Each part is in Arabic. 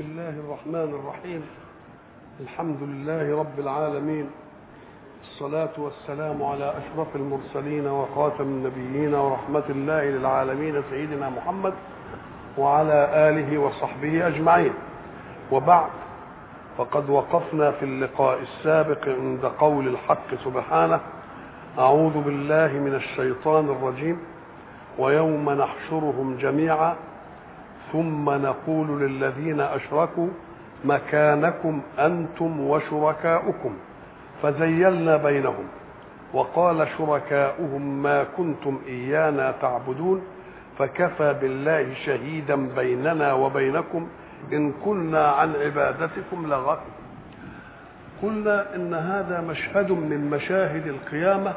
بسم الله الرحمن الرحيم. الحمد لله رب العالمين. الصلاة والسلام على أشرف المرسلين وخاتم النبيين ورحمة الله للعالمين سيدنا محمد وعلى آله وصحبه أجمعين. وبعد فقد وقفنا في اللقاء السابق عند قول الحق سبحانه أعوذ بالله من الشيطان الرجيم. ويوم نحشرهم جميعا ثم نقول للذين أشركوا مكانكم أنتم وشركاؤكم فزيلنا بينهم وقال شركاؤهم ما كنتم إيانا تعبدون فكفى بالله شهيدا بيننا وبينكم إن كنا عن عبادتكم لغافلين قلنا إن هذا مشهد من مشاهد القيامة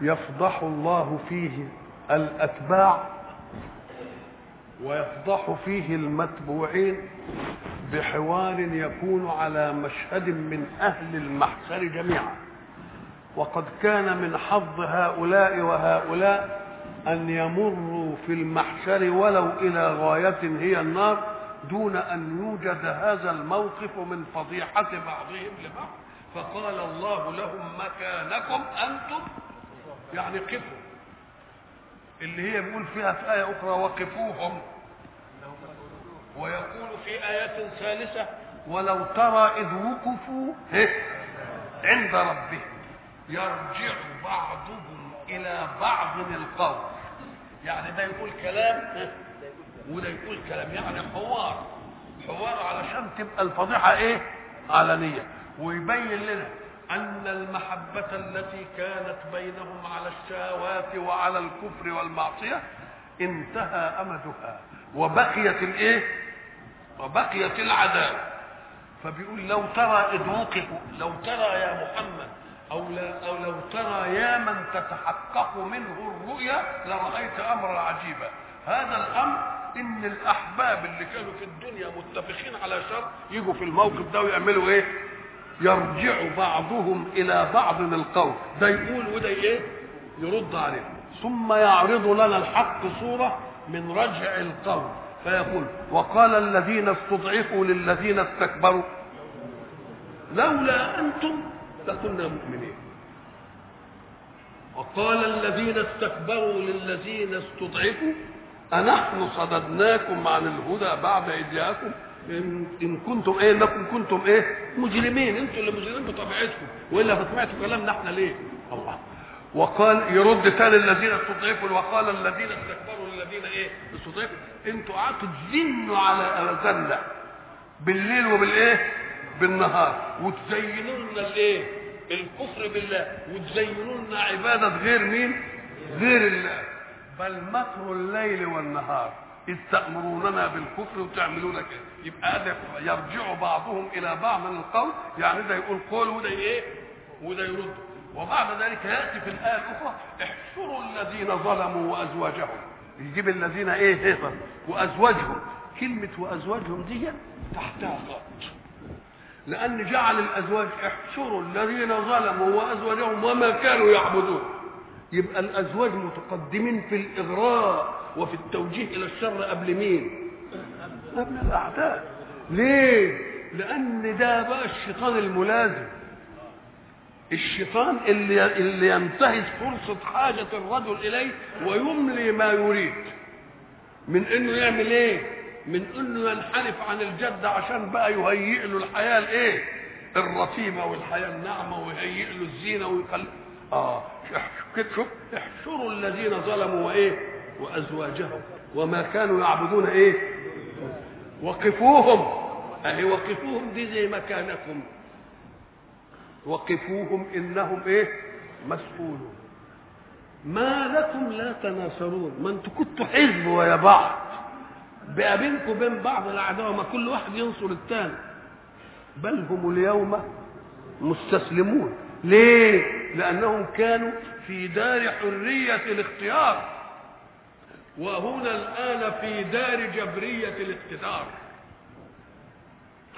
يفضح الله فيه الأتباع ويفضح فيه المتبوعين بحوار يكون على مشهد من أهل المحشر جميعا. وقد كان من حظ هؤلاء وهؤلاء أن يمروا في المحشر ولو إلى غاية هي النار دون أن يوجد هذا الموقف من فضيحة بعضهم لبعض. فقال الله لهم مكانكم أنتم يعني قفوا. اللي هي بيقول فيها في آية أخرى وقفوهم. ويقول في آية ثالثة ولو ترى إذ وقفوا عند ربهم يرجع بعضهم إلى بعض القول يعني ده يقول كلام وده يقول كلام. يعني حوار حوار علشان تبقى الفضيحة إيه؟ علنية. ويبين لنا أن المحبة التي كانت بينهم على الشهوات وعلى الكفر والمعصية انتهى أمدها وبقيت الإيه؟ وبقيت العداوة فبيقول لو ترى إذ وقفوا لو ترى يا محمد أو, لا أو لو ترى يا من تتحقق منه الرؤيا لرأيت أمرا عجيبا هذا الأمر إن الأحباب اللي كانوا في الدنيا متفقين على شر يجوا في الموقف ده ويعملوا إيه؟ يرجع بعضهم إلى بعض القول ده يقول وده إيه؟ يرد عليه. ثم يعرض لنا الحق صورة من رجع القول فيقول وقال الذين استضعفوا للذين استكبروا لولا أنتم لكنا مؤمنين. وقال الذين استكبروا للذين استضعفوا أنحن صددناكم عن الهدى بعد إذ جاءكم؟ إن كنتم إيه إنكم كنتم إيه مجرمين. أنتم اللي مجرمين بطبيعتكم. وإلا فسمعتوا كلامنا إحنا ليه؟ الله. وقال يرد ثاني الذين استضعفوا وقال الذين استكبروا للذين إيه استضعفوا. أنتوا قعدتوا تزنوا على أذاننا بالليل وبالإيه؟ بالنهار. وتزينوا لنا الإيه؟ الكفر بالله. وتزينوا لنا عبادة غير مين؟ غير الله. بل مكر الليل والنهار. إذ تأمروننا بالكفر وتعملون كده يبقى هذا يرجع بعضهم إلى بعض من القول يعني ده يقول قول وده إيه؟ وده يرد. وبعد ذلك يأتي في الآية الأخرى احشروا الذين ظلموا وأزواجهم. يجيب الذين إيه؟ هيصر وأزواجهم. كلمة وأزواجهم دي تحتها خط لأن جعل الأزواج احشروا الذين ظلموا وأزواجهم وما كانوا يعبدون. يبقى الأزواج متقدمين في الإغراء وفي التوجيه إلى الشر قبل مين؟ قبل الأعداء. ليه؟ لأن ده بقى الشيطان الملازم. الشيطان اللي اللي ينتهز فرصة حاجة الرجل إليه ويملي ما يريد. من إنه يعمل إيه؟ من إنه ينحرف عن الجد عشان بقى يهيئ له الحياة الايه الرتيبة والحياة الناعمة ويهيئ له الزينة ويخلي آه شوف احشروا الذين ظلموا وإيه؟ وأزواجهم. وما كانوا يعبدون إيه؟ وقفوهم. أهي وقفوهم دي زي مكانكم. وقفوهم إنهم إيه؟ مسؤولون. ما لكم لا تناصرون. ما أنتوا كنتوا حزب ويا بعض. بقى بينكم وبين بعض العداوه ما كل واحد ينصر الثاني بل هم اليوم مستسلمون. ليه؟ لأنهم كانوا في دار حرية الاختيار. وهنا الآن في دار جبرية الاقتدار.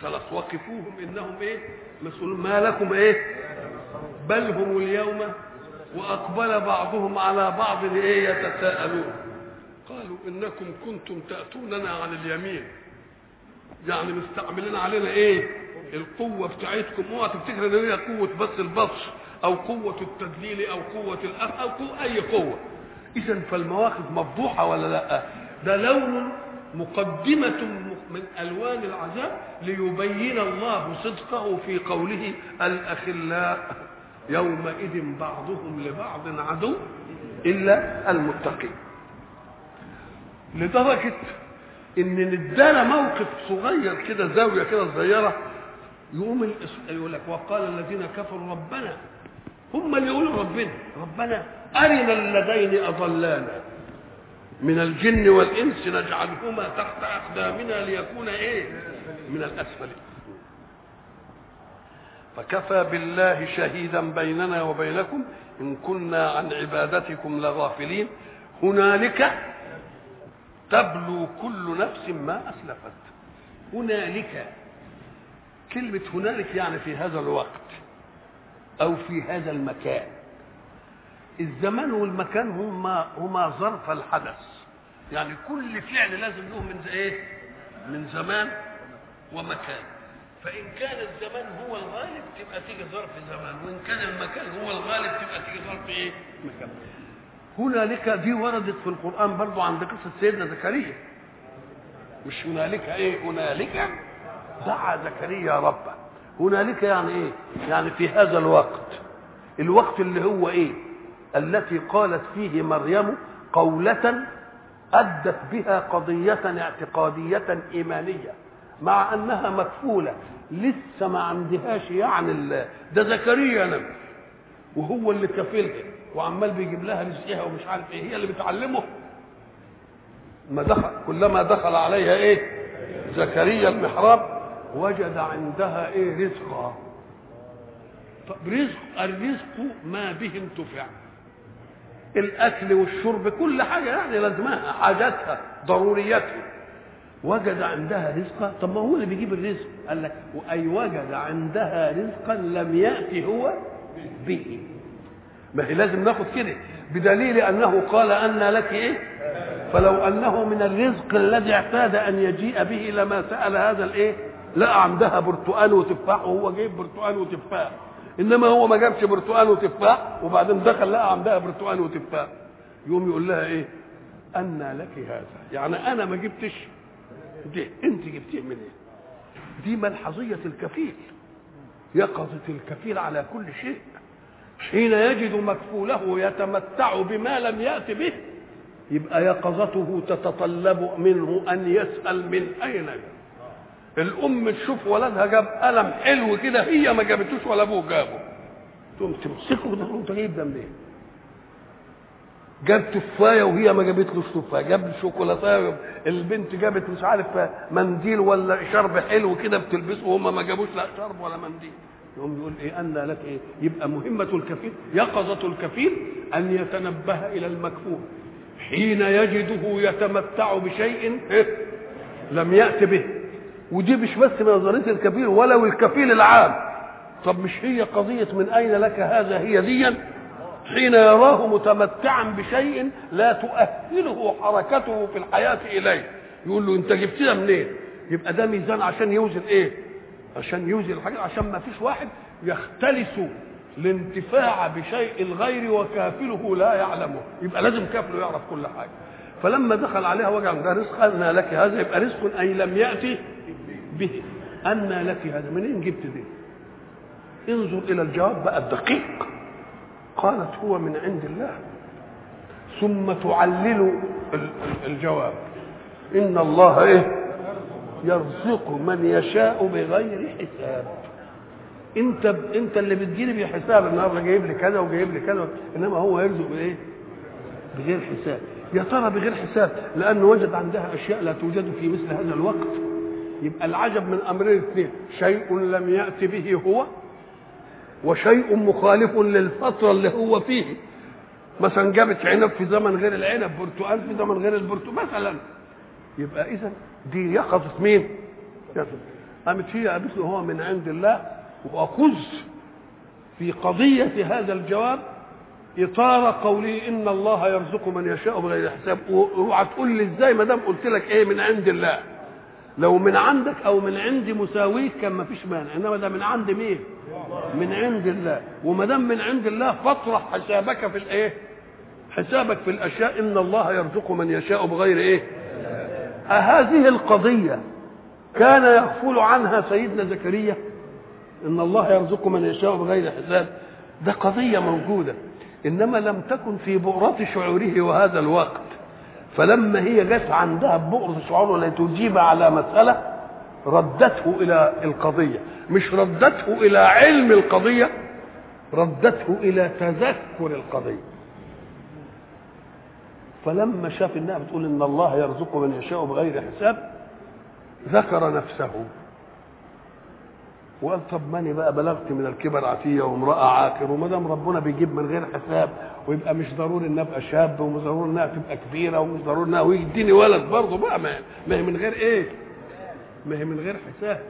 خلاص وقفوهم إنهم إيه؟ مسؤولون ما لكم إيه؟ بل هم اليوم وأقبل بعضهم على بعض إيه يتساءلون. قالوا إنكم كنتم تأتوننا عن اليمين. يعني مستعملين علينا إيه؟ القوة بتاعتكم. اوعى تفتكر إن هي قوة بس البطش أو قوة التدليل أو قوة الاخ أو قوة أي قوة. إذا فالمواقف مفضوحة ولا لأ؟ ده لون مقدمة من ألوان العذاب ليبين الله صدقه في قوله الأخلاء يومئذ بعضهم لبعض عدو إلا المتقين. لدرجة إن ندانا موقف صغير كده زاوية كده صغيرة يقوم يقول لك وقال الذين كفروا ربنا هم اللي يقولوا ربنا. ربنا أرنا اللذين أضلانا. من الجن والإنس نجعلهما تحت أقدامنا ليكون إيه؟ من الأسفل. فكفى بالله شهيدا بيننا وبينكم. إن كنا عن عبادتكم لغافلين. هنالك تبلو كل نفس ما أسلفت. هنالك كلمة هنالك يعني في هذا الوقت. أو في هذا المكان. الزمان والمكان هما هما ظرف الحدث. يعني كل فعل لازم له من إيه؟ من زمان ومكان. فإن كان الزمان هو الغالب تبقى تيجي ظرف زمان وإن كان المكان هو الغالب تبقى تيجي ظرف إيه؟ مكان. هنالك دي وردت في القرآن برضو عند قصة سيدنا زكريا. مش هنالك إيه؟ هنالك دعا زكريا ربه. هنالك يعني إيه؟ يعني في هذا الوقت الوقت اللي هو إيه؟ التي قالت فيه مريم قولة أدت بها قضية اعتقادية إيمانية مع أنها مكفولة لسه ما عندهاش يعني. ده زكريا نبي وهو اللي كفيلها وعمال بيجيب لها رزقها ومش عارف إيه هي اللي بتعلمه. ما دخل كلما دخل عليها إيه؟ زكريا المحراب. وجد عندها إيه رزقا. طب رزق الرزق ما به انتفع الأكل والشرب كل حاجة يعني لازمها حاجاتها ضرورياتها. وجد عندها رزقا طب ما هو اللي بيجيب الرزق؟ قال لك اي وجد عندها رزقا لم يأتي هو به. ما هي لازم ناخد كده بدليل أنه قال أن لك إيه؟ فلو أنه من الرزق الذي اعتاد أن يجيء به لما سأل هذا الإيه؟ لقى عندها برتقال وتفاح وهو جايب برتقال وتفاح. إنما هو ما جابش برتقال وتفاح وبعدين دخل لقى عندها برتقال وتفاح. يقوم يقول لها إيه؟ أن لك هذا. يعني أنا ما جبتش دي. أنت جبتيه منين؟ دي ملحظية الكفيل. يقظه الكفيل على كل شيء. حين يجد مكفوله يتمتع بما لم يأت به يبقى يقظته تتطلب منه أن يسأل من أين جاء الأم تشوف ولدها جاب قلم حلو كده هي ما جابتوش ولا أبوه جابه. تقوم تمسكه كده تقوم تجيب ده منين جاب تفاية وهي ما جابتلوش تفاية جاب شوكولاته البنت جابت مش عارف منديل ولا شرب حلو كده بتلبسه وهم ما جابوش لا شرب ولا منديل. يقوم يقول إيه أن لك إيه يبقى مهمة الكفيل يقظة الكفيل أن يتنبه إلى المكفول حين يجده يتمتع بشيء إيه؟ لم يأت به. ودي مش بس نظريه الكفيل ولو الكفيل العام. طب مش هي قضية من أين لك هذا هي ديا حين يراه متمتعا بشيء لا تؤهله حركته في الحياة إليه. يقول له أنت جبت ده منين؟ يبقى ده ميزان عشان يوزن إيه؟ عشان يوزن الحاجة عشان ما فيش واحد يختلس الانتفاع بشيء الغير وكافله لا يعلمه. يبقى لازم كافله يعرف كل حاجة. فلما دخل عليها وجع ده رزق لك هذا؟ يبقى رزق أي لم يأتي به. أن لك هذا منين جبت دي انظر إلى الجواب بقى الدقيق. قالت هو من عند الله. ثم تعلل الجواب. إن الله إيه؟ يرزق من يشاء بغير حساب. أنت ب... أنت اللي بتجيلي بحساب. النهارده جايب لي كذا وجايب لي كذا. إنما هو يرزق بإيه؟ بغير حساب. يا ترى بغير حساب؟ لأنه وجد عندها أشياء لا توجد في مثل هذا الوقت. يبقى العجب من أمرين اثنين شيء لم يات به هو وشيء مخالف للفترة اللي هو فيه. مثلا جابت عنب في زمن غير العنب برتقال في زمن غير البرتقال مثلا. يبقى اذا دي يقظه مين؟ قامت هي قالت له هو من عند الله وأخذ في قضية هذا الجواب إطار قوله إن الله يرزق من يشاء بغير حساب. اوعى تقول لي إزاي؟ ما دام قلت لك إيه من عند الله. لو من عندك أو من عند مساويك كان ما فيش مانع. إنما ده من عند مين؟ من عند الله. وما دام من عند الله فاطرح حسابك في الإيه؟ حسابك في الأشياء. إن الله يرزق من يشاء بغير إيه؟ أهذه القضية كان يغفل عنها سيدنا زكريا. إن الله يرزق من يشاء بغير حساب. ده قضية موجودة. إنما لم تكن في بؤرة شعوره وهذا الوقت فلما هي جت عندها بؤرة شعوره لتجيب على مسألة ردته إلى القضية. مش ردته إلى علم القضية ردته إلى تذكر القضية. فلما شاف إنها بتقول إن الله يرزق من يشاء بغير حساب ذكر نفسه. وقال طب ماني بقى بلغت من الكبر عتية وامرأة عاقر وما دام ربنا بيجيب من غير حساب ويبقى مش ضروري إن أبقى شاب ومش ضروري إنها تبقى كبيرة ومش ضروري إنها ويديني ولد برضه بقى ما هي من غير إيه؟ ما هي من غير حساب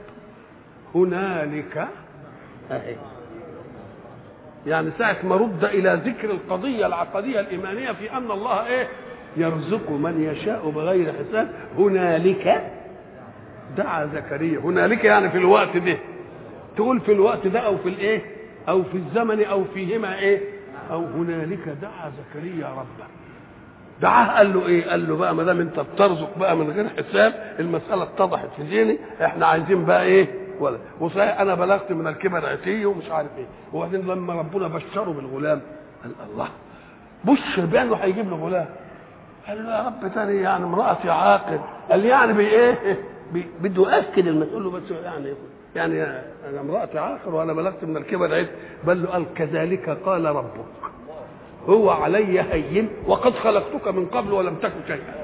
هنالك أهي. يعني ساعة ما رد إلى ذكر القضية العقدية الإيمانية في أن الله إيه يرزق من يشاء بغير حساب هنالك دعا زكريا هنالك يعني في الوقت ده تقول في الوقت ده أو في الإيه؟ أو في الزمن أو فيهما إيه؟ أو هنالك دعا زكريا ربه دعاه قال له إيه؟ قال له بقى ما دام أنت بترزق بقى من غير حساب المسألة اتضحت في ذهني. إحنا عايزين بقى إيه؟ ولا وصحيح أنا بلغت من الكبر عتي ومش عارف إيه. وبعدين لما ربنا بشره بالغلام قال الله. بشر بانه هيجيب له غلام. قال له يا رب تاني يعني امرأتي عاقل. قال يعني بي إيه بي- بده ياكد المسؤول بس يعني يعني أنا امرأتي عاقل وأنا بلغت من الكبر عتي بل قال كذلك قال ربك. هو علي هين وقد خلقتك من قبل ولم تكن شيئا.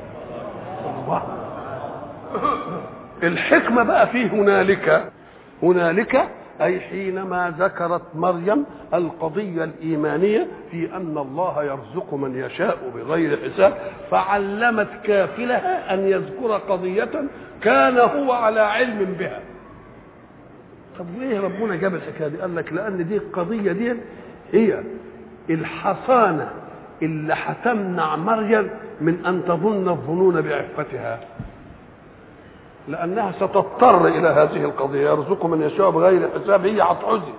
الله. الحكمة بقى في هنالك. هنالك أي حينما ذكرت مريم القضية الإيمانية في أن الله يرزق من يشاء بغير حساب فعلمت كافلها أن يذكر قضية كان هو على علم بها. طب ليه ربنا جاب الحكاية دي؟ قال لك لأن دي القضية دي هي الحصانه اللي هتمنع مريم من أن تظن الظنون بعفتها. لأنها ستضطر إلى هذه القضية يرزق من يشاء بغير حساب هي هتعوزي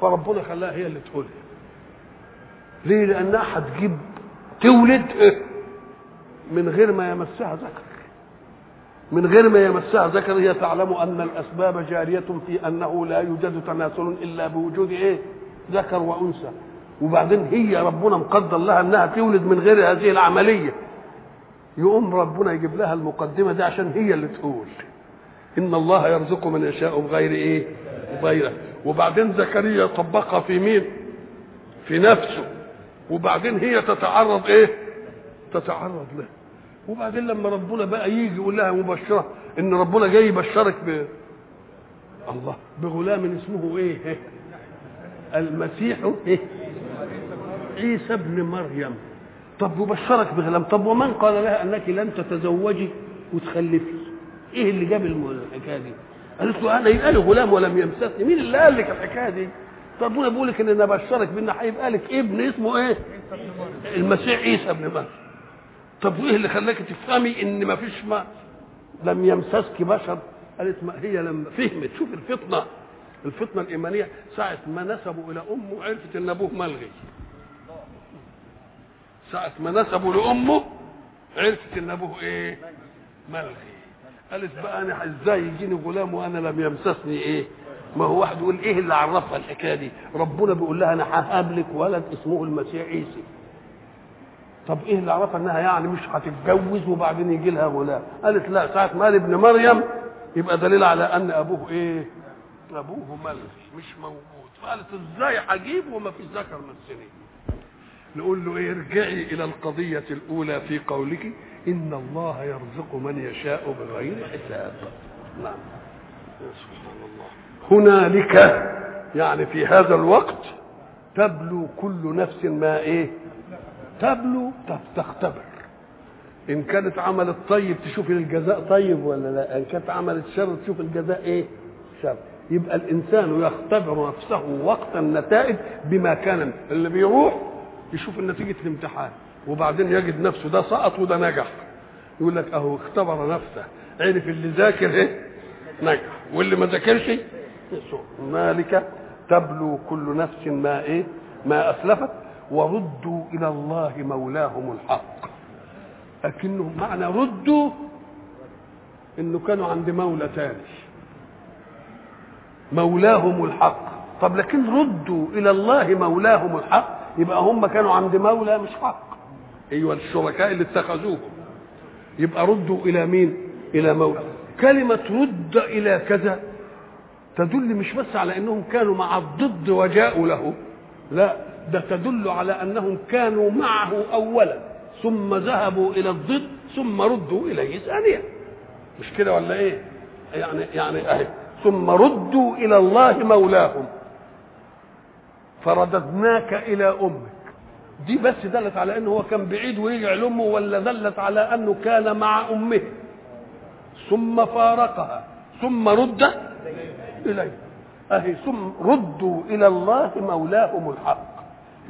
فربنا خلاها هي اللي تقولها. ليه؟ لأنها هتجيب تولد من غير ما يمسها ذكر. من غير ما يمسها ذكر هي تعلم أن الأسباب جارية في أنه لا يوجد تناسل إلا بوجود إيه؟ ذكر وأنثى وبعدين هي ربنا مقدر لها أنها تولد من غير هذه العملية يقوم ربنا يجيب لها المقدمة دي عشان هي اللي تقول إن الله يرزق من يشاء بغير إيه؟ بغيره وبعدين زكريا طبقها في مين؟ في نفسه وبعدين هي تتعرض إيه؟ تتعرض له وبعدين لما ربنا بقى يجي يقول لها مبشرة إن ربنا جاي يبشرك ب الله بغلام اسمه إيه؟ المسيح إيه؟ عيسى ابن مريم. طب يبشرك بغلام طب ومن قال لها أنك لن تتزوجي وتخلفي؟ إيه اللي جاب الحكاية دي؟ قالت له أنا يبقى لي غلام ولم يمسسني. مين اللي قال لك الحكاية دي؟ ربنا بيقول لك إن أنا بشرك بإن هيبقى لك ابن اسمه إيه؟ المسيح عيسى ابن مريم. طب وإيه اللي خلاك تفهمي إن ما فيش ما لم يمسسك بشر؟ قالت ما هي لما فهمت. شوف الفطنة الفطنة الإيمانية ساعة ما نسبوا إلى أمه عرفت إن أبوه ملغي ساعة ما نسبوا لامه عرفت إن أبوه إيه؟ ملغي قالت بقى أنا إزاي يجيني غلام وأنا لم يمسسني إيه؟ ما هو واحد يقول إيه اللي عرفها الحكاية دي؟ ربنا بيقول لها أنا ههب لك ولد اسمه المسيح عيسى. طب إيه اللي عرفها إنها يعني مش هتتجوز وبعدين يجي لها غلام؟ قالت لا ساعة ما قال ابن مريم يبقى دليل على أن أبوه إيه؟ أبوه ملغي مش موجود. فقالت إزاي هجيب وما فيش ذكر من السنين؟ نقول له إيه؟ ارجعي إلى القضية الأولى في قولك إن الله يرزق من يشاء بغير حساب. نعم. سبحان الله. هنالك يعني في هذا الوقت تبلو كل نفس ما إيه؟ تبلو تختبر. إن كانت عملت طيب تشوف الجزاء طيب ولا لا؟ إن كانت عملت شر تشوف الجزاء إيه؟ شر. يبقى الإنسان يختبر نفسه وقت النتائج بما كان اللي بيروح يشوف نتيجه الامتحان وبعدين يجد نفسه ده سقط وده نجح. يقول لك أهو اختبر نفسه عرف اللي ذاكر إيه؟ نجح. واللي ما ذاكرش؟ هنالك تبلو كل نفس ما إيه؟ ما أسلفت. وردوا إلى الله مولاهم الحق. لكنهم معنى ردوا إنه كانوا عند مولى تاني. مولاهم الحق. طب لكن ردوا إلى الله مولاهم الحق يبقى هم كانوا عند مولى مش حق. أيوه الشركاء اللي اتخذوهم. يبقى ردوا إلى مين؟ إلى مولى. كلمة رد إلى كذا تدل مش بس على إنهم كانوا مع الضد وجاءوا له لا ده تدل على أنهم كانوا معه اولا ثم ذهبوا إلى الضد ثم ردوا إليه ثانيا. مش كده ولا إيه؟ يعني يعني أهي. ثم ردوا إلى الله مولاهم. فرددناك إلى أمك. دي بس دلت على إنه هو كان بعيد ويرجع لامه ولا دلت على أنه كان مع أمه. ثم فارقها. ثم رد إليه. أهي ثم ردوا إلى الله مولاهم الحق.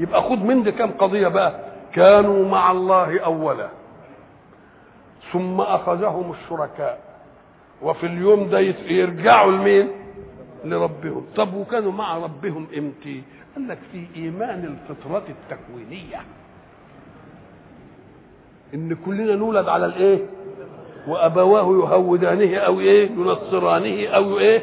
يبقى خد من دي كم قضية بقى. كانوا مع الله أولا. ثم أخذهم الشركاء. وفي اليوم ده يرجعوا لمين؟ لربهم. طب وكانوا مع ربهم إمتى؟ قال لك في إيمان الفطرة التكوينية. إن كلنا نولد على الإيه؟ وأبواه يهودانه أو إيه؟ ينصرانه أو إيه؟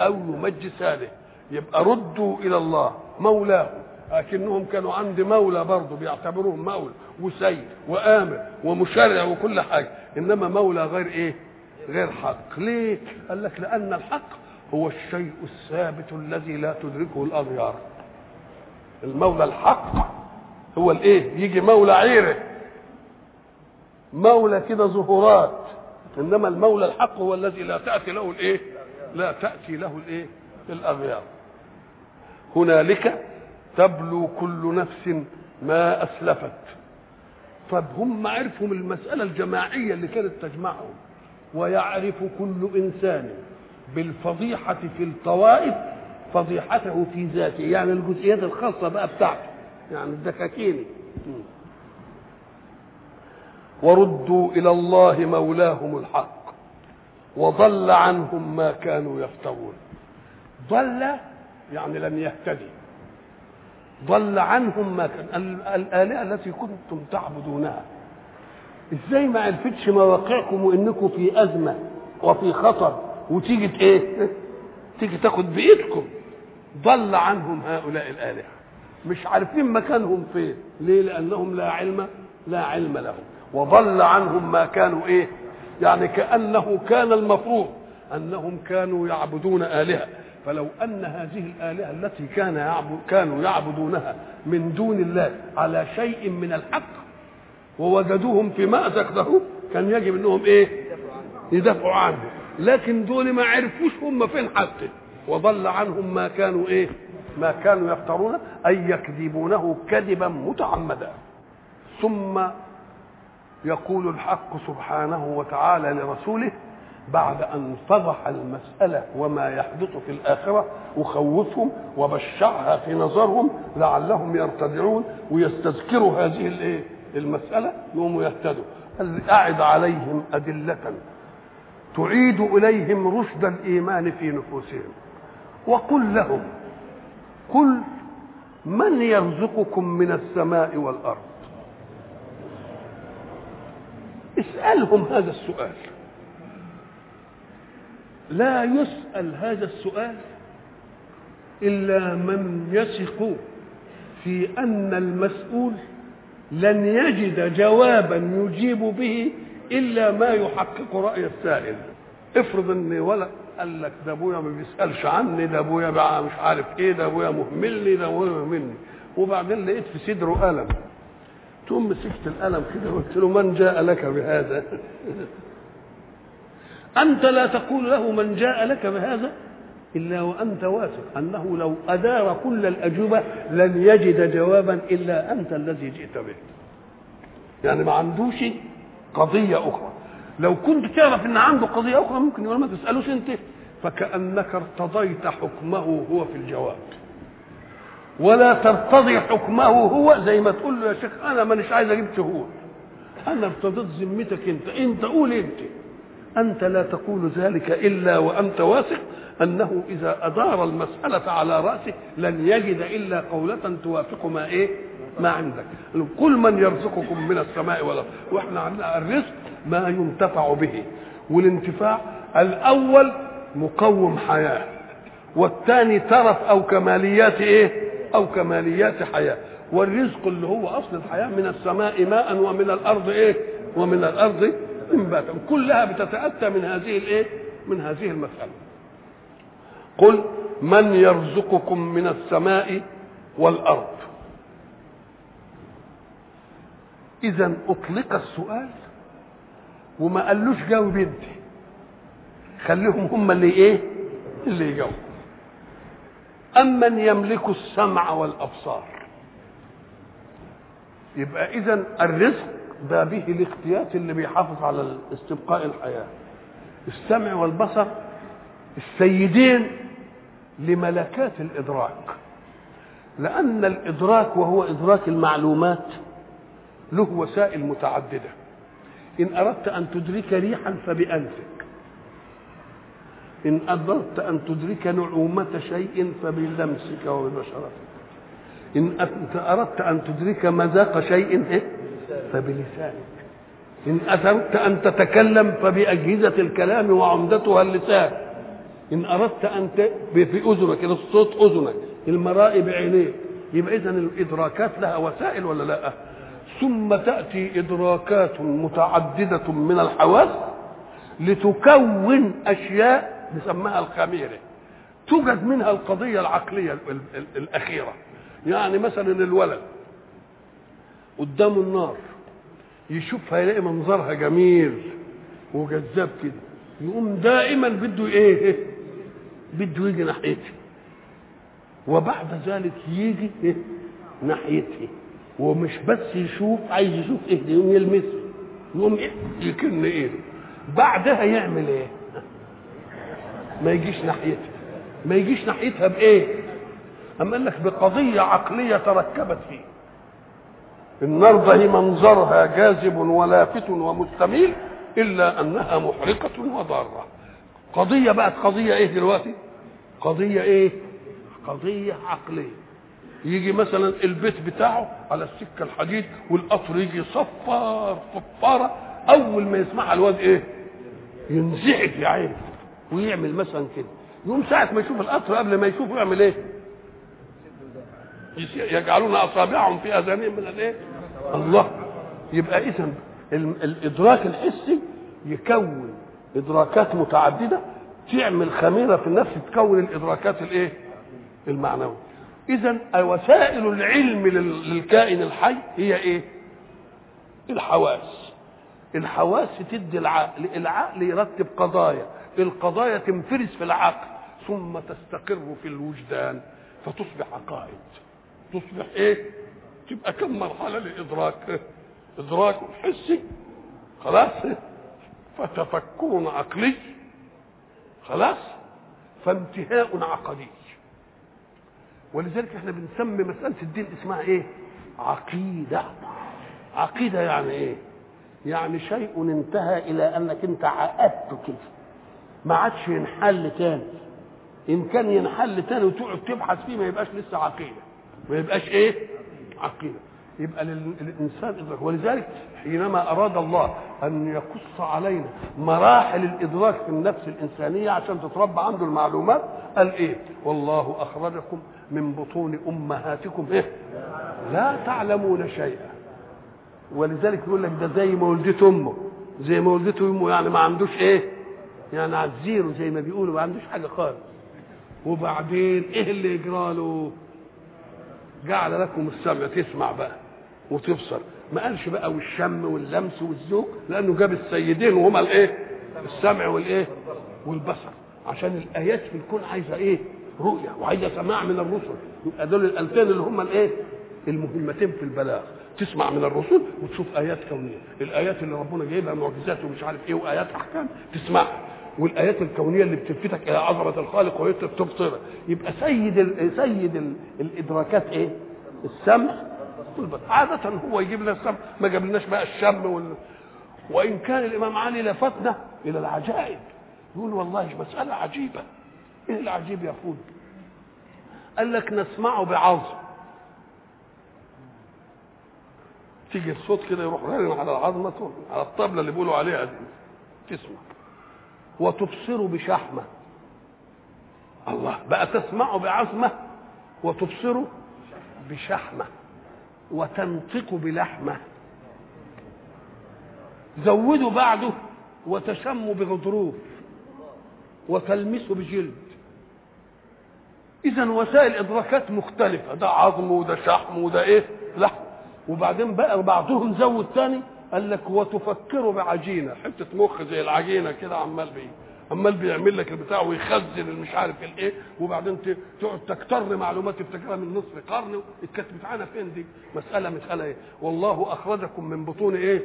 أو يمجسانه. يبقى ردوا إلى الله. مولاه. لكنهم كانوا عند مولى برضه بيعتبروهم مولى وسيد وآمر ومشرع وكل حاجة. إنما مولى غير إيه؟ غير حق. ليه؟ قال لك لأن الحق هو الشيء الثابت الذي لا تدركه الأغيار. المولى الحق هو الإيه؟ يجي مولى عيره. مولى كده ظهورات إنما المولى الحق هو الذي لا تأتي له الإيه؟ لا تأتي له الإيه؟ الأغيار. هنالك تبلو كل نفس ما أسلفت. طب هم عرفوا من المسألة الجماعية اللي كانت تجمعهم. ويعرف كل إنسان بالفضيحة في الطوائف فضيحته في ذاته. يعني الجزئيات الخاصة بقى بتاعته. يعني الدكاكيني. وردوا إلى الله مولاهم الحق. وضل عنهم ما كانوا يفترون. ضل يعني لم يهتدي. ضل عنهم ما كان. الآلهة التي كنتم تعبدونها. إزاي ما عرفتش مواقعكم وإنكم في أزمة وفي خطر وتيجي إيه؟ تيجي تاخد بإيدكم ضل عنهم هؤلاء الآلهة. مش عارفين مكانهم فين. ليه؟ لأنهم لا علم لا علم لهم. وضل عنهم ما كانوا إيه؟ يعني كأنه كان المفروض أنهم كانوا يعبدون آلهة. فلو أن هذه الآلهة التي كان يعبد كانوا يعبدونها من دون الله على شيء من الحق ووجدوهم في مأزق كان يجب إنهم إيه؟ يدافعوا عنه. لكن دول ما عرفوش هم فين حتى وضل عنهم ما كانوا إيه؟ ما كانوا يفترون اي يكذبونه كذبا متعمدا. ثم يقول الحق سبحانه وتعالى لرسوله بعد أن فضح المسألة وما يحدث في الآخرة وخوفهم وبشعها في نظرهم لعلهم يرتدعون ويستذكروا هذه الإيه؟ المسألة يقوموا يهتدوا. أعد عليهم أدلة تعيد إليهم رشد الإيمان في نفوسهم. وقل لهم قل من يرزقكم من السماء والأرض؟ اسألهم هذا السؤال. لا يسأل هذا السؤال إلا من يثق في أن المسؤول لن يجد جوابا يجيب به إلا ما يحقق رأي السائل. افرض إن ولد قال لك ده أبويا ما بيسألش عني ده أبويا بقى مش عارف إيه ده أبويا مهملني ده أبويا مهملني. وبعدين لقيت في صدره قلم. تقوم مسكت القلم كده وقلت له من جاء لك بهذا؟ أنت لا تقول له من جاء لك بهذا إلا وأنت واثق أنه لو أدار كل الأجوبة لن يجد جوابا إلا أنت الذي جئت به. يعني ما عندوش قضية أخرى. لو كنت تعرف أن عنده قضية أخرى ممكن يقول ما تسألوش أنت. فكأنك ارتضيت حكمه هو في الجواب. ولا ترتضي حكمه هو زي ما تقول له يا شيخ أنا مانيش عايز أجيب شهود. أنا ارتضيت ذمتك أنت. أنت قول أنت. أنت لا تقول ذلك إلا وأنت واثق أنه إذا أدار المسألة على رأسه لن يجد إلا قولة توافق ما إيه؟ ما عندك. كل من يرزقكم من السماء والأرض. وإحنا عندنا الرزق ما ينتفع به. والانتفاع الأول مقوم حياة. والثاني ترف أو كماليات إيه؟ أو كماليات حياة. والرزق اللي هو أصل الحياة من السماء ماء ومن الأرض إيه؟ ومن الأرض إنباتا كلها بتتأتى من هذه الإيه؟ من هذه المسألة قل من يرزقكم من السماء والأرض؟ إذا أطلق السؤال وما قالوش جاوب أنت. خليهم هم اللي إيه؟ اللي يجاوبوا. أمن يملك السمع والأبصار؟ يبقى إذا الرزق ده به الاختيات اللي بيحافظ على استبقاء الحياة. السمع والبصر السيدين لملكات الإدراك. لأن الإدراك وهو إدراك المعلومات له وسائل متعددة. إن أردت أن تدرك ريحا فبأنفك. إن أردت أن تدرك نعومة شيء فبلمسك وببشرتك. أنت أردت أن تدرك مذاق شيء فبلسانك. إن أردت أن تتكلم فبأجهزة الكلام وعمدتها اللسان. إن أردت أن ت... في أذنك الصوت أذنك المرائي بعينيك يبقى إذا الإدراكات لها وسائل ولا لأ؟ ثم تأتي إدراكات متعددة من الحواس لتكون أشياء نسميها الخميرة. توجد منها القضية العقلية الأخيرة. يعني مثلا الولد. قدامه النار يشوفها يلاقي منظرها جميل وجذاب كده يقوم دائما بده إيه؟ بده يجي ناحيتها وبعد ذلك يجي إيه؟ ناحيتها ومش بس يشوف عايز يشوف إيه يقوم يلمسه يقوم؟ يكن ايده بعدها يعمل إيه؟ ما يجيش ناحيتها. ما يجيش ناحيتها بإيه؟ أما قال لك بقضية عقلية تركبت فيه. النار هي منظرها جاذب ولافت ومستميل إلا أنها محرقة وضارة. قضية بقت قضية إيه دلوقتي؟ قضية إيه؟ قضية عقلية. يجي مثلا البيت بتاعه على السكة الحديد والقطر يجي صفار صفارة أول ما يسمعها الواد إيه؟ ينزعج يا عيني. ويعمل مثلا كده. يقوم ساعة ما يشوف القطر قبل ما يشوفه يعمل إيه؟ يجعلون أصابعهم في أذانهم من الإيه؟ الله يبقى اذا الإدراك الحسي يكون إدراكات متعددة تعمل خميرة في النفس تكون الإدراكات الإيه؟ المعنوية. اذا وسائل العلم للكائن الحي هي إيه؟ الحواس. الحواس تدي العقل، العقل يرتب قضايا، القضايا تنفرز في العقل ثم تستقر في الوجدان فتصبح عقائد. تصبح إيه؟ تبقى كم مرحلة للإدراك إدراك حسي. خلاص. فتفكر عقلي. خلاص. فانتهاء عقدي ولذلك إحنا بنسمي مسألة الدين اسمها إيه؟ عقيدة. عقيدة يعني إيه؟ يعني شيء انتهى إلى أنك أنت عقدته كده. ما عادش ينحل تاني. إن كان ينحل تاني وتقعد تبحث فيه ما يبقاش لسه عقيدة. ما يبقاش إيه؟ عقيدة. يبقى للإنسان إدراك. ولذلك حينما أراد الله أن يقص علينا مراحل الإدراك في النفس الإنسانية عشان تتربى عنده المعلومات قال إيه؟ والله أخرجكم من بطون أمهاتكم. إيه؟ لا تعلمون شيئا. ولذلك يقول لك ده زي ما ولدته أمه. زي ما ولدته أمه يعني ما عندوش إيه؟ يعني على الزيرو زي ما بيقولوا ما عندوش حاجة خالص. وبعدين إيه اللي يجرى له جعل لكم السمع تسمع بقى وتبصر. ما قالش بقى والشم واللمس والذوق لأنه جاب السيدين وهما الإيه؟ السمع والإيه؟ والبصر. عشان الآيات في الكون عايزة إيه؟ رؤية وعايزة سماع من الرسل. يبقى دول الالتين اللي هم الإيه؟ المهمتين في البلاغ. تسمع من الرسل وتشوف آيات كونية. الآيات اللي ربنا جايبها معجزات ومش عارف إيه وآيات أحكام تسمعها. والآيات الكونية اللي بتلفتك إلى عظمة الخالق وتبصرها يبقى سيد سيد ال الإدراكات إيه؟ السمع والبصر. عادة هو يجيب لنا السمع. ما جابلناش بقى الشم وال... وإن كان الإمام علي لفتنا إلى العجائب. يقول والله مسألة عجيبة. إيه العجيب يا أخوي؟ قال لك نسمعه بعظم. تيجي الصوت كده يروح رن على العظمة على الطبلة اللي بيقولوا عليها دي. تسمع. وتبصر بشحمة. الله بقى تسمع بعظمة وتبصر بشحمة وتنطق بلحمة. زودوا بعده وتشم بغضروف وتلمس بجلد. اذا وسائل إدراكات مختلفة ده عظم وده شحم وده إيه؟ لحم. وبعدين بقى بعضهم زود تاني قال لك وتفكر بعجينه حتة مخ زي العجينة كده عمال بيه عمال بيعمل لك البتاع ويخزن المش عارف الايه وبعدين تقعد تكتر معلومات تفتكرها من نصف قرن. اتكتبت عنها فين دي؟ مسألة مسألة إيه؟ والله أخرجكم من بطون إيه؟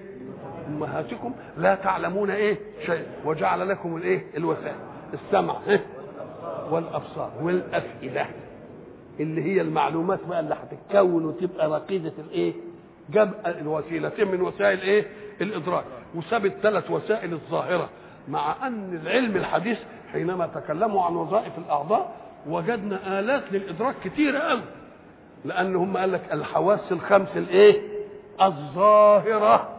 أمهاتكم. لا تعلمون إيه؟ شيء. وجعل لكم الايه؟ الوسائل السمع إيه؟ والأبصار والأفئدة. اللي هي المعلومات بقى اللي هتتكون وتبقى رقيده الايه؟ جاب الوسيلتين من وسائل إيه؟ الإدراك وساب الثلاث وسائل الظاهرة مع أن العلم الحديث حينما تكلموا عن وظائف الأعضاء وجدنا آلات للإدراك كثيره قوي لأن هم قال لك الحواس الخمس الإيه؟ الظاهرة.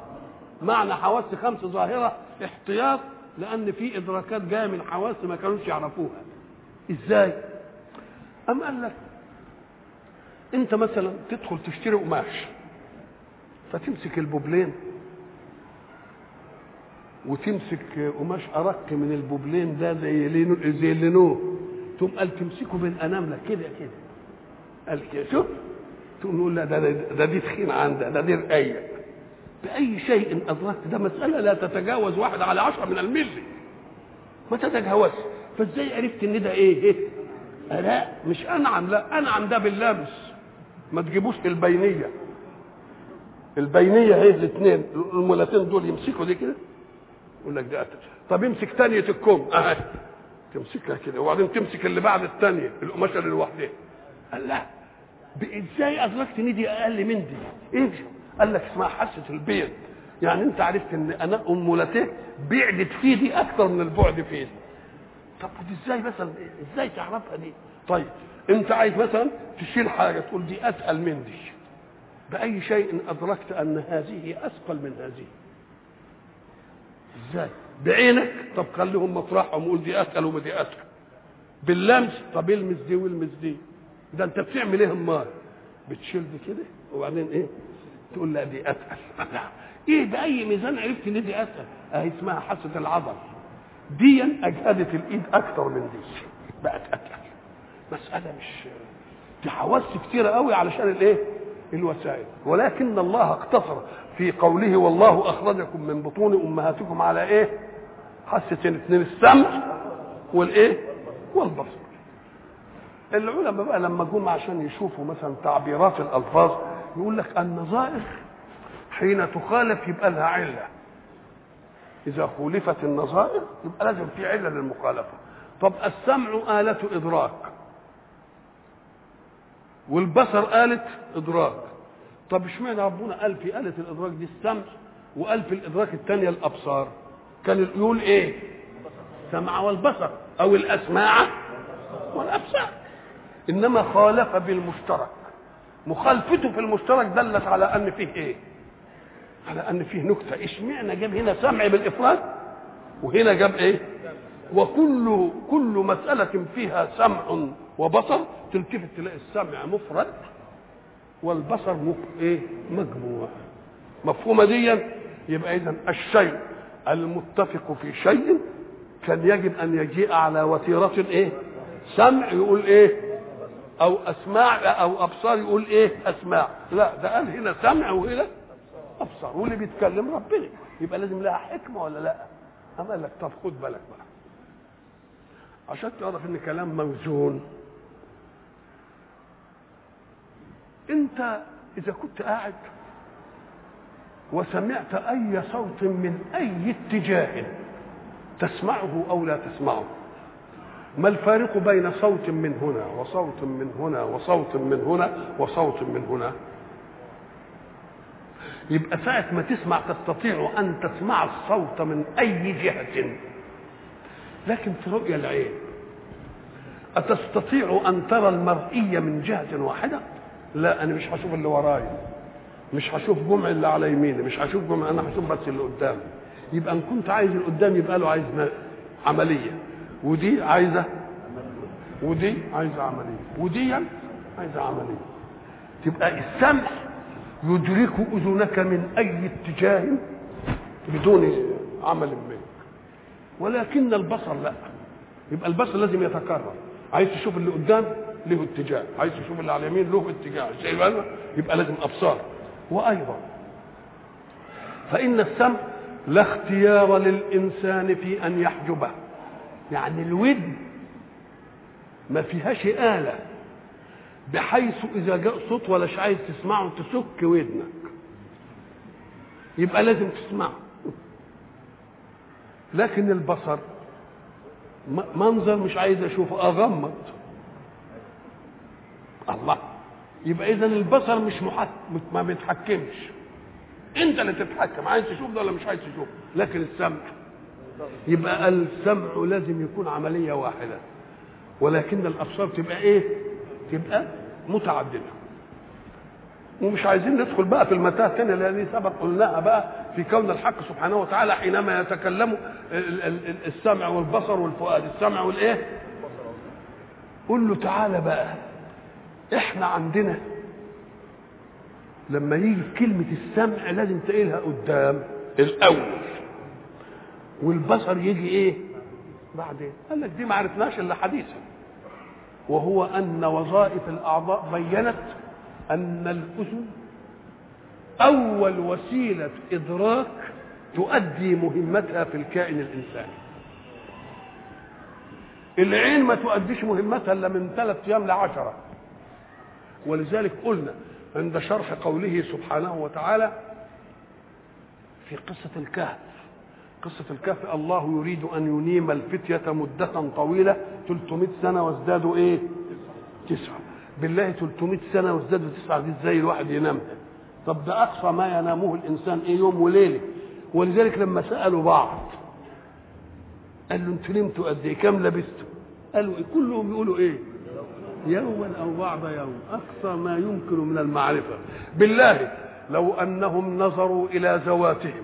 معنى حواس خمس ظاهرة احتياط لأن في إدراكات جاية من حواس ما كانوش يعرفوها. إزاي؟ أم قال لك أنت مثلا تدخل تشتري قماش. فتمسك البوبلين. وتمسك قماش أرق من البوبلين ده زي لينو زي اللينو تقوم قال تمسكه بين اناملك كده كده. قال كده. شوف. تقوم نقول لا ده, ده, دي تخين عندها ده دي رقيق. بأي شيء أدركت. ده مسألة لا تتجاوز واحد على عشرة من الملي. ما تتجاوزش. فإزاي عرفت إن ده إيه؟ إيه؟ لا مش أنعم. لا أنعم ده باللمس ما تجيبوش البينية. البينية هي الاثنين المولتين دول يمسكوا دي كده؟ يقول لك ده طب امسك ثانية الكم اهي تمسكها كده. وبعدين تمسك اللي بعد الثانية القماشة اللي لوحدها. قال لا. إزاي أدركت إن دي أقل من دي؟ إيه؟ قال لك اسمها حاسة البيض. يعني أنت عرفت إن أنا امولتين بعدت في دي أكثر من البعد في دي طب إزاي مثلا؟ إزاي تعرفها دي؟ طيب أنت عايز مثلا تشيل حاجة تقول دي اثقل من دي. بأي شيء أدركت أن هذه أثقل من هذه. إزاي؟ بعينك؟ طب خليهم مطرحهم وقول دي اثقل وما دي اثقل باللمس؟ طب المس دي والمس دي. ده أنت بتعمل إيه أمال؟ بتشيل دي كده؟ وبعدين إيه؟ تقول لا دي اثقل لا إيه بأي ميزان عرفت إن دي اثقل أهي اسمها حاسة العضل. دي أجهدت الإيد أكتر من دي. بقت اثقل مسألة مش دي حواس كتيرة قوي علشان الإيه؟ الوسائل. ولكن الله اقتصر في قوله والله أخرجكم من بطون أمهاتكم على إيه؟ حاستين اثنين السمع والإيه؟ والبصر. العلماء بقى لما جم عشان يشوفوا مثلا تعبيرات الألفاظ يقول لك النظائر حين تخالف يبقى لها علة. إذا خولفت النظائر يبقى لازم في علة للمخالفة. طب السمع آلة إدراك. والبصر آلة إدراك. طب اشمعنى ربنا قال في آلة الإدراك دي السمع وقال في الإدراك الثانية الأبصار؟ كان يقول إيه؟ السمع والبصر أو الأسماع والأبصار. إنما خالف بالمشترك. مخالفته في المشترك دلت على أن فيه إيه؟ على أن فيه نكتة. اشمعنى جاب هنا سمع بالإفراد وهنا جاب إيه؟ وكل كل مسألة فيها سمع وبصر تلتفت تلاقي السمع مفرد والبصر. إيه؟ مجموع. مفهومة دي؟ يبقى إذا الشيء المتفق في شيء كان يجب أن يجيء على وتيرة إيه؟ سمع يقول إيه؟ أو أسماع أو أبصار يقول إيه؟ أسماع. لا ده قال هنا سمع وهنا أبصار واللي بيتكلم ربنا. يبقى لازم لها حكمة ولا لا؟ قال لك طب خد بالك بقى. عشان تعرف إن كلام موزون انت اذا كنت قاعد وسمعت اي صوت من اي اتجاه تسمعه أو لا تسمعه ما الفارق بين صوت من هنا وصوت من هنا وصوت من هنا وصوت من هنا يبقى ساعة ما تسمع تستطيع أن تسمع الصوت من أي جهة لكن في رؤيا العين أتستطيع أن ترى المرئية من جهة واحدة؟ لا أنا مش هشوف اللي ورايا مش هشوف جمع اللي على يميني مش هشوف جمع أنا هشوف بس اللي قدامي. يبقى إن كنت عايز اللي قدامي يبقى له عايز عملية. ودي عايزة ودي عايزة عملية. ودي عايزة عملية. تبقى السمع يدرك أذنك من أي اتجاه بدون عمل منك. ولكن البصر لا. يبقى البصر لازم يتكرر. عايز تشوف اللي قدام؟ له اتجاه عايز تشوف اللي على اليمين له اتجاه يبقى, يبقى لازم أبصار. وأيضا فإن السمع لا اختيار للإنسان في أن يحجبه. يعني الودن ما فيهاش آلة بحيث إذا جاء صوت ولا عايز تسمعه تسك ودنك. يبقى لازم تسمعه. لكن البصر منظر مش عايز أشوفه أغمض. الله. يبقى اذا البصر مش محك... ما بيتحكمش. أنت اللي تتحكم عايز تشوف ده ولا مش عايز تشوف؟ لكن السمع. يبقى السمع لازم يكون عملية واحدة. ولكن الأبصار تبقى إيه؟ تبقى متعددة. ومش عايزين ندخل بقى في المتاهه الثانية الذي سبق قلناها بقى في كون الحق سبحانه وتعالى حينما يتكلم السمع والبصر والفؤاد. السمع والإيه؟ قل له تعالى بقى. إحنا عندنا لما يجي كلمة السمع لازم تقيلها قدام. الأول. والبصر يجي إيه؟ بعدين. قال لك دي ما عرفناش إلا حديثا. وهو أن وظائف الأعضاء بينت أن الأذن أول وسيلة إدراك تؤدي مهمتها في الكائن الإنساني. العين ما تؤديش مهمتها إلا من ثلاث أيام لعشرة. ولذلك قلنا عند شرح قوله سبحانه وتعالى في قصة الكهف قصة الكهف الله يريد أن ينيم الفتية مدة طويلة 300 سنة وازدادوا إيه؟ تسعة بالله 300 سنة وازدادوا تسعة دي إزاي الواحد ينامها؟ طب ده أقصى ما ينامه الإنسان إيه يوم وليلة ولذلك لما سألوا بعض قال له أنتوا نمتوا قد إيه؟ كام لبستوا؟ قالوا إيه؟ كلهم يقولوا إيه؟ يوما أو بعض يوم أقصى ما يمكن من المعرفة. بالله لو أنهم نظروا إلى ذواتهم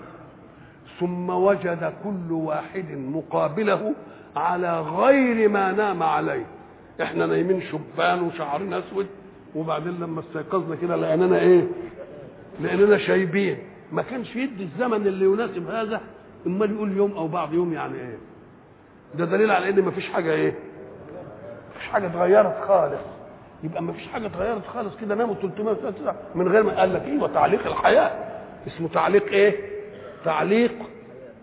ثم وجد كل واحد مقابله على غير ما نام عليه. إحنا نايمين شبان وشعرنا أسود وبعدين لما استيقظنا كده لقينانا إيه؟ لقينانا شايبين. ما كانش يدي الزمن اللي يناسب هذا إمال يقول يوم أو بعض يوم يعني إيه؟ ده دليل على إن مفيش حاجة إيه؟ حاجة اتغيرت خالص. يبقى مفيش حاجة اتغيرت خالص كده ناموا 309 من غير ما قال لك إيه؟ وتعليق الحياة. اسمه تعليق إيه؟ تعليق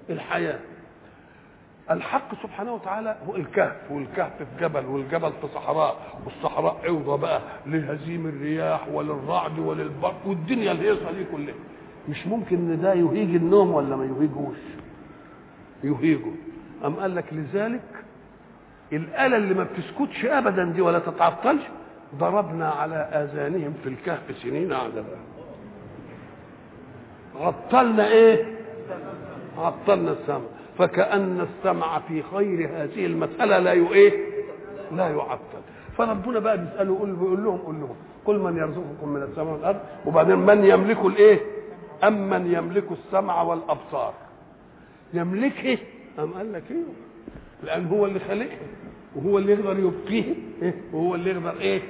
الحياة. الحق سبحانه وتعالى هو الكهف والكهف في جبل والجبل في صحراء والصحراء عوضة بقى لهزيم الرياح وللرعد وللبرق والدنيا الهيصة دي كلها. مش ممكن إن ده يهيج النوم ولا ما يهيجوش؟ يهيجه أم قال لك لذلك الآلة اللي ما بتسكتش أبدا دي ولا تتعطلش ضربنا على آذانهم في الكهف سنين عددا عطلنا إيه؟ عطلنا السمع فكأن السمع في خير هذه المسألة لا إيه؟ لا يعطل فربنا بقى بيسأله يقول بيقول لهم قول لهم قل من يرزقكم من السماء والأرض وبعدين من يملك الإيه؟ أم من يملك السمع والأبصار يملكه أم قال لك إيه؟ لأن هو اللي خلقها وهو اللي يقدر يبقيه إيه؟ وهو اللي يقدر إيه؟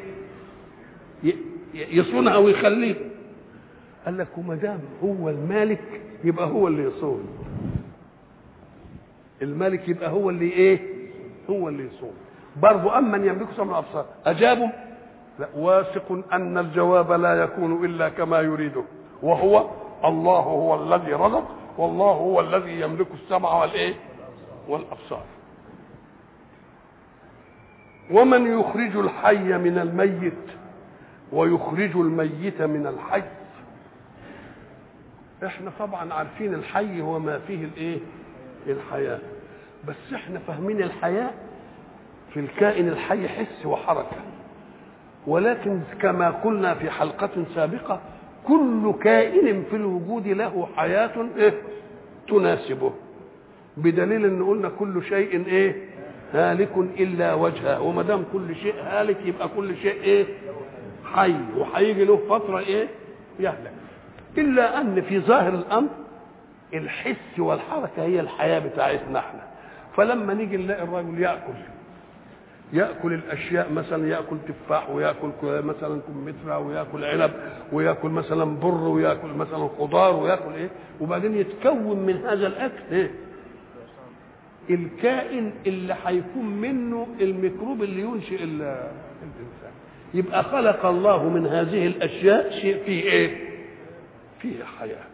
يصونها ويخليها قال لك وما دام هو المالك يبقى هو اللي يصون. الملك يبقى هو اللي إيه؟ هو اللي يصون. برضه امن يملك سمع الابصار اجابوا لا. واثق أن الجواب لا يكون إلا كما يريده. وهو الله هو الذي رزق والله هو الذي يملك السمع والإيه؟ والأبصار. ومن يخرج الحي من الميت ويخرج الميت من الحي. إحنا طبعا عارفين الحي هو ما فيه الإيه؟ الحياة. بس إحنا فاهمين الحياة في الكائن الحي حس وحركة. ولكن كما قلنا في حلقة سابقة كل كائن في الوجود له حياة إيه؟ تناسبه. بدليل إن قلنا كل شيء إيه؟ هالك إلا وجهه. وما دام كل شيء هالك يبقى كل شيء إيه؟ حي. وهيجي له فترة إيه؟ يهلك. إلا أن في ظاهر الأمر الحس والحركة هي الحياة بتاعتنا إحنا. فلما نيجي نلاقي الرجل يأكل يأكل الأشياء مثلا يأكل تفاح ويأكل مثلا كمثرى ويأكل عنب ويأكل مثلا بر ويأكل مثلا خضار ويأكل إيه؟ وبعدين يتكون من هذا الأكل إيه؟ الكائن اللي هيكون منه الميكروب اللي ينشئ الإنسان. يبقى خلق الله من هذه الأشياء شيء فيه إيه؟ فيه حياة.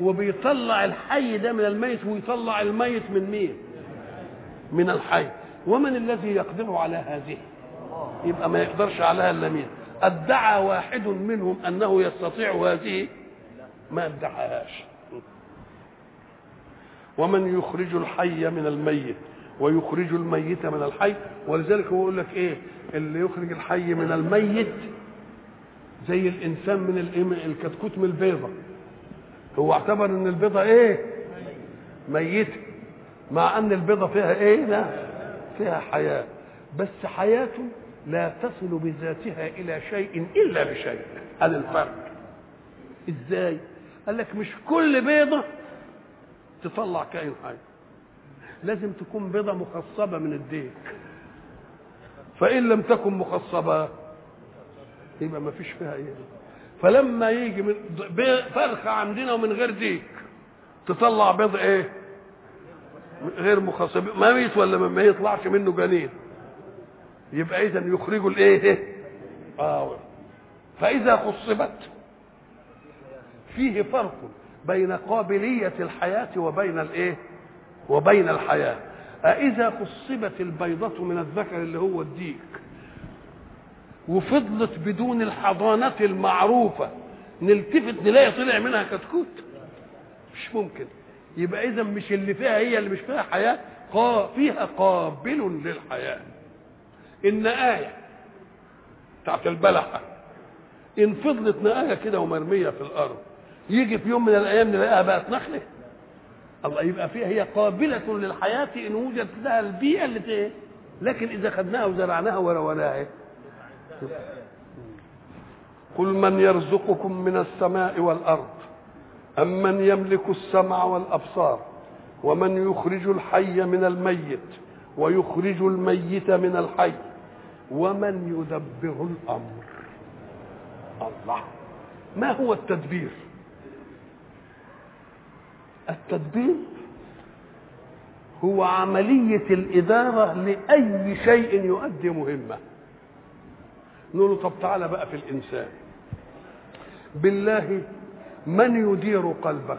وبيطلع الحي ده من الميت ويطلع الميت من مين؟ من الحي. ومن الذي يقدر على هذه؟ يبقى ما يقدرش عليها الا مين أدعى واحد منهم أنه يستطيع هذه؟ ما ادعاهاش ومن يخرج الحي من الميت ويخرج الميت من الحي ولذلك هو يقول لك إيه؟ اللي يخرج الحي من الميت زي الإنسان من الكتكوت من البيضة. هو اعتبر إن البيضة إيه؟ ميتة. مع أن البيضة فيها إيه؟ لا فيها حياة. بس حياة لا تصل بذاتها إلى شيء إلا بشيء. هذا الفرق؟ إزاي؟ قال لك مش كل بيضة تطلع كائن حي لازم تكون بيضة مخصبة من الديك. فإن لم تكن مخصبة يبقى ما فيش فيها إيه. فلما يجي من فرخة عندنا ومن غير ديك تطلع بيض إيه؟ غير مخصب. ميت ولا ما يطلعش منه جنين. يبقى اذا يخرجوا الإيه؟ آه. فإذا خصبت فيه فرق. بين قابلية الحياة وبين الإيه؟ وبين الحياة. أإذا خصبت البيضة من الذكر اللي هو الديك وفضلت بدون الحضانة المعروفة نلتفت نلاقي طلع منها كتكوت؟ مش ممكن. يبقى إذا مش اللي فيها هي اللي مش فيها حياة فيها قابل للحياة. إن آية بتاعت البلحة إن فضلت نآية كده ومرمية في الأرض يجي في يوم من الأيام نلاقيها بقت نخلة. الله يبقى فيها هي قابلة للحياة إن وجدت لها البيئة اللي إيه لكن إذا خدناها وزرعناها وروناها قل من يرزقكم من السماء والأرض أم من يملك السمع والأبصار ومن يخرج الحي من الميت ويخرج الميت من الحي ومن يدبر الأمر. الله ما هو التدبير؟ التدبير هو عملية الإدارة لأي شيء يؤدي مهمة. نقول له طب تعالى بقى في الإنسان. بالله من يدير قلبك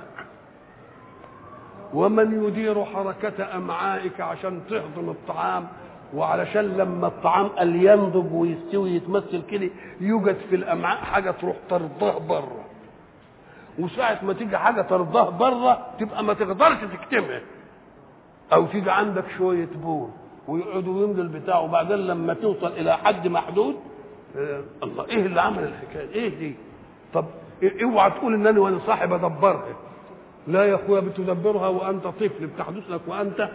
ومن يدير حركة أمعائك عشان تهضم الطعام وعلشان لما الطعام قال ينضج ويستوي يتمثل كده يوجد في الأمعاء حاجة تروح ترضاه بره وساعة ما تيجي حاجة ترضاه بره تبقى ما تقدرش تكتمها. أو تيجي عندك شوية بول ويقعدوا يملوا البتاع وبعدين لما توصل إلى حد محدود آه الله إيه اللي عمل الحكاية؟ إيه دي؟ طب اوعى تقول إنني وأنا صاحب أدبرها. لا يا أخويا بتدبرها وأنت طفل بتحدث لك وأنت.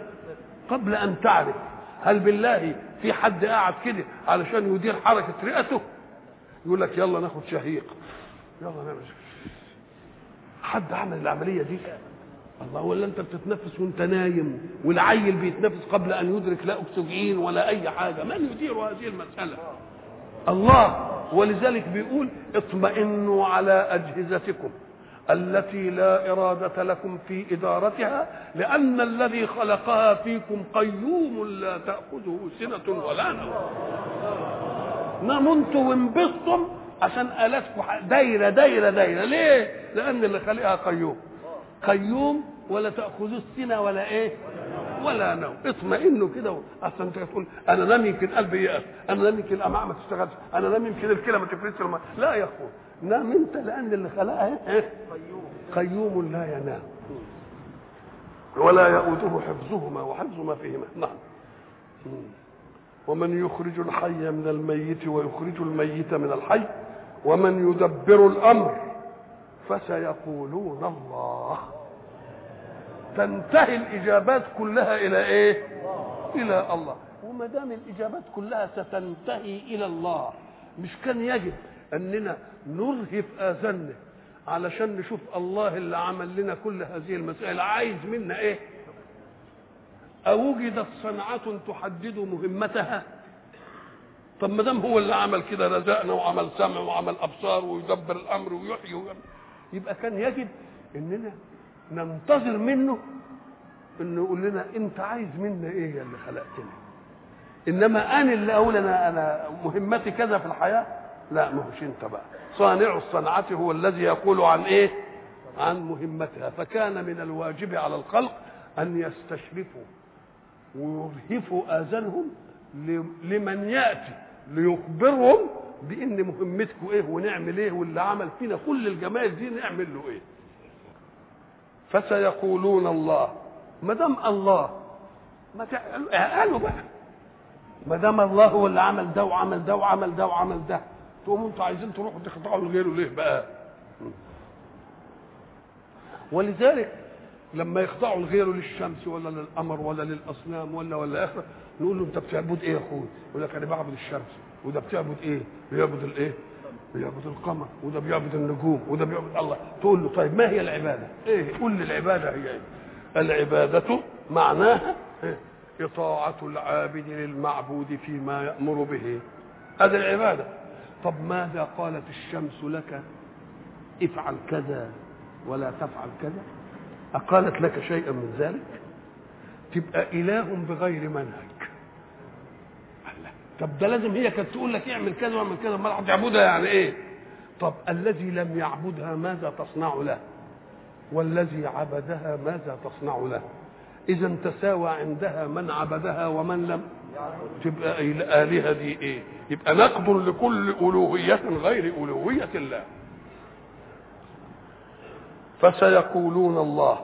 قبل أن تعرف هل بالله في حد قاعد كده علشان يدير حركة رئته؟ يقول لك يلا ناخد شهيق. يلا نعمل حد عمل العملية دي؟ الله ولا انت بتتنفس وانت نايم والعيل بيتنفس قبل أن يدرك لا أكسجين ولا أي حاجة؟ من يدير هذه المسألة. الله ولذلك بيقول اطمئنوا على أجهزتكم التي لا إرادة لكم في إدارتها لأن الذي خلقها فيكم قيوم لا تأخذه سنة ولا نوم. نمنتم وانبسطتم عشان آلاتكم دايرة دايرة دايرة. ليه؟ لأن اللي خلقها قيوم. قيوم ولا تأخذوه السنة ولا إيه؟ ولا نوم. اطمئنوا كده أصل أنت تقول أنا نام يمكن قلبي يقف أنا نام يمكن الأمعاء ما تشتغلش أنا نام يمكن الكلى ما تفرزش لا يا أخوان. نام أنت لأن اللي خلقها إيه؟ قيوم. لا ينام. ولا يؤوده حفظهما وحفظ ما فيهما. نعم. ومن يخرج الحي من الميت ويخرج الميت من الحي ومن يدبر الأمر فسيقولون الله. تنتهي الإجابات كلها إلى إيه؟ إلى الله. وما دام الإجابات كلها ستنتهي إلى الله مش كان يجب أننا نرهف آذاننا علشان نشوف الله اللي عمل لنا كل هذه المسائل. عايز منا إيه؟ أوجدت صنعة تحدد مهمتها؟ طب ما دام هو اللي عمل كده رزقنا وعمل سمع وعمل أبصار ويدبر الأمر ويحيي ويعمل. يبقى كان يجب إننا ننتظر منه إنه يقول لنا أنت عايز منا إيه يا اللي خلقتنا إنما أنا اللي أقول أنا أنا مهمتي كذا في الحياة؟ لا ما هوش أنت بقى. صانع الصنعة هو الذي يقول عن إيه؟ عن مهمتها. فكان من الواجب على الخلق أن يستشرفوا ويرهفوا آذانهم لمن يأتي ليخبرهم بإن مهمتكم إيه ونعمل إيه واللي عمل فينا كل الجمال دي نعمل له إيه. فسيقولون الله ما دام الله ما قالوا بقى. ما دام الله هو اللي عمل ده وعمل ده وعمل ده وعمل ده تقوموا أنتوا عايزين تروحوا تخضعوا لغيره ليه بقى؟ ولذلك لما يخضعوا لغيره للشمس ولا للقمر ولا للأصنام ولا ولا اخره نقول له انت بتعبد إيه يا أخوي؟ يقول لك أنا بعبد الشمس وده بتعبد إيه؟ بيعبد الإيه؟ بيعبد القمر وده بيعبد النجوم وده بيعبد الله تقول له طيب ما هي العبادة؟ إيه؟ قول لي العبادة هي إيه؟ العبادة معناها إيه؟ إطاعة العابد للمعبود فيما يأمر به هذه العبادة طب ماذا قالت الشمس لك افعل كذا ولا تفعل كذا أقالت لك شيئا من ذلك؟ تبقى إله بغير منهج. طب ده لازم هي كانت تقول لك اعمل كذا واعمل كذا امال هتعبدها يعني إيه؟ طب الذي لم يعبدها ماذا تصنع له؟ والذي عبدها ماذا تصنع له؟ إذا تساوى عندها من عبدها ومن لم. تبقى الالهه دي إيه؟ يبقى نقد لكل ألوهية غير ألوهية الله. فسيقولون الله.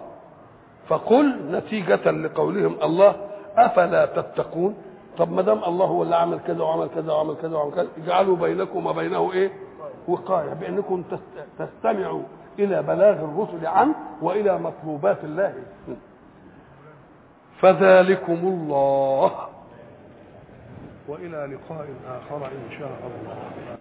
فقل نتيجة لقولهم الله أفلا تتقون؟ طب ما دام الله هو اللي عمل كذا وعمل كذا وعمل كذا وعمل كذا اجعلوا بينكم وبينه إيه؟ وقاية بأنكم تستمعوا إلى بلاغ الرسل عنه وإلى مطلوبات الله. فذلكم الله. وإلى لقاء آخر إن شاء الله.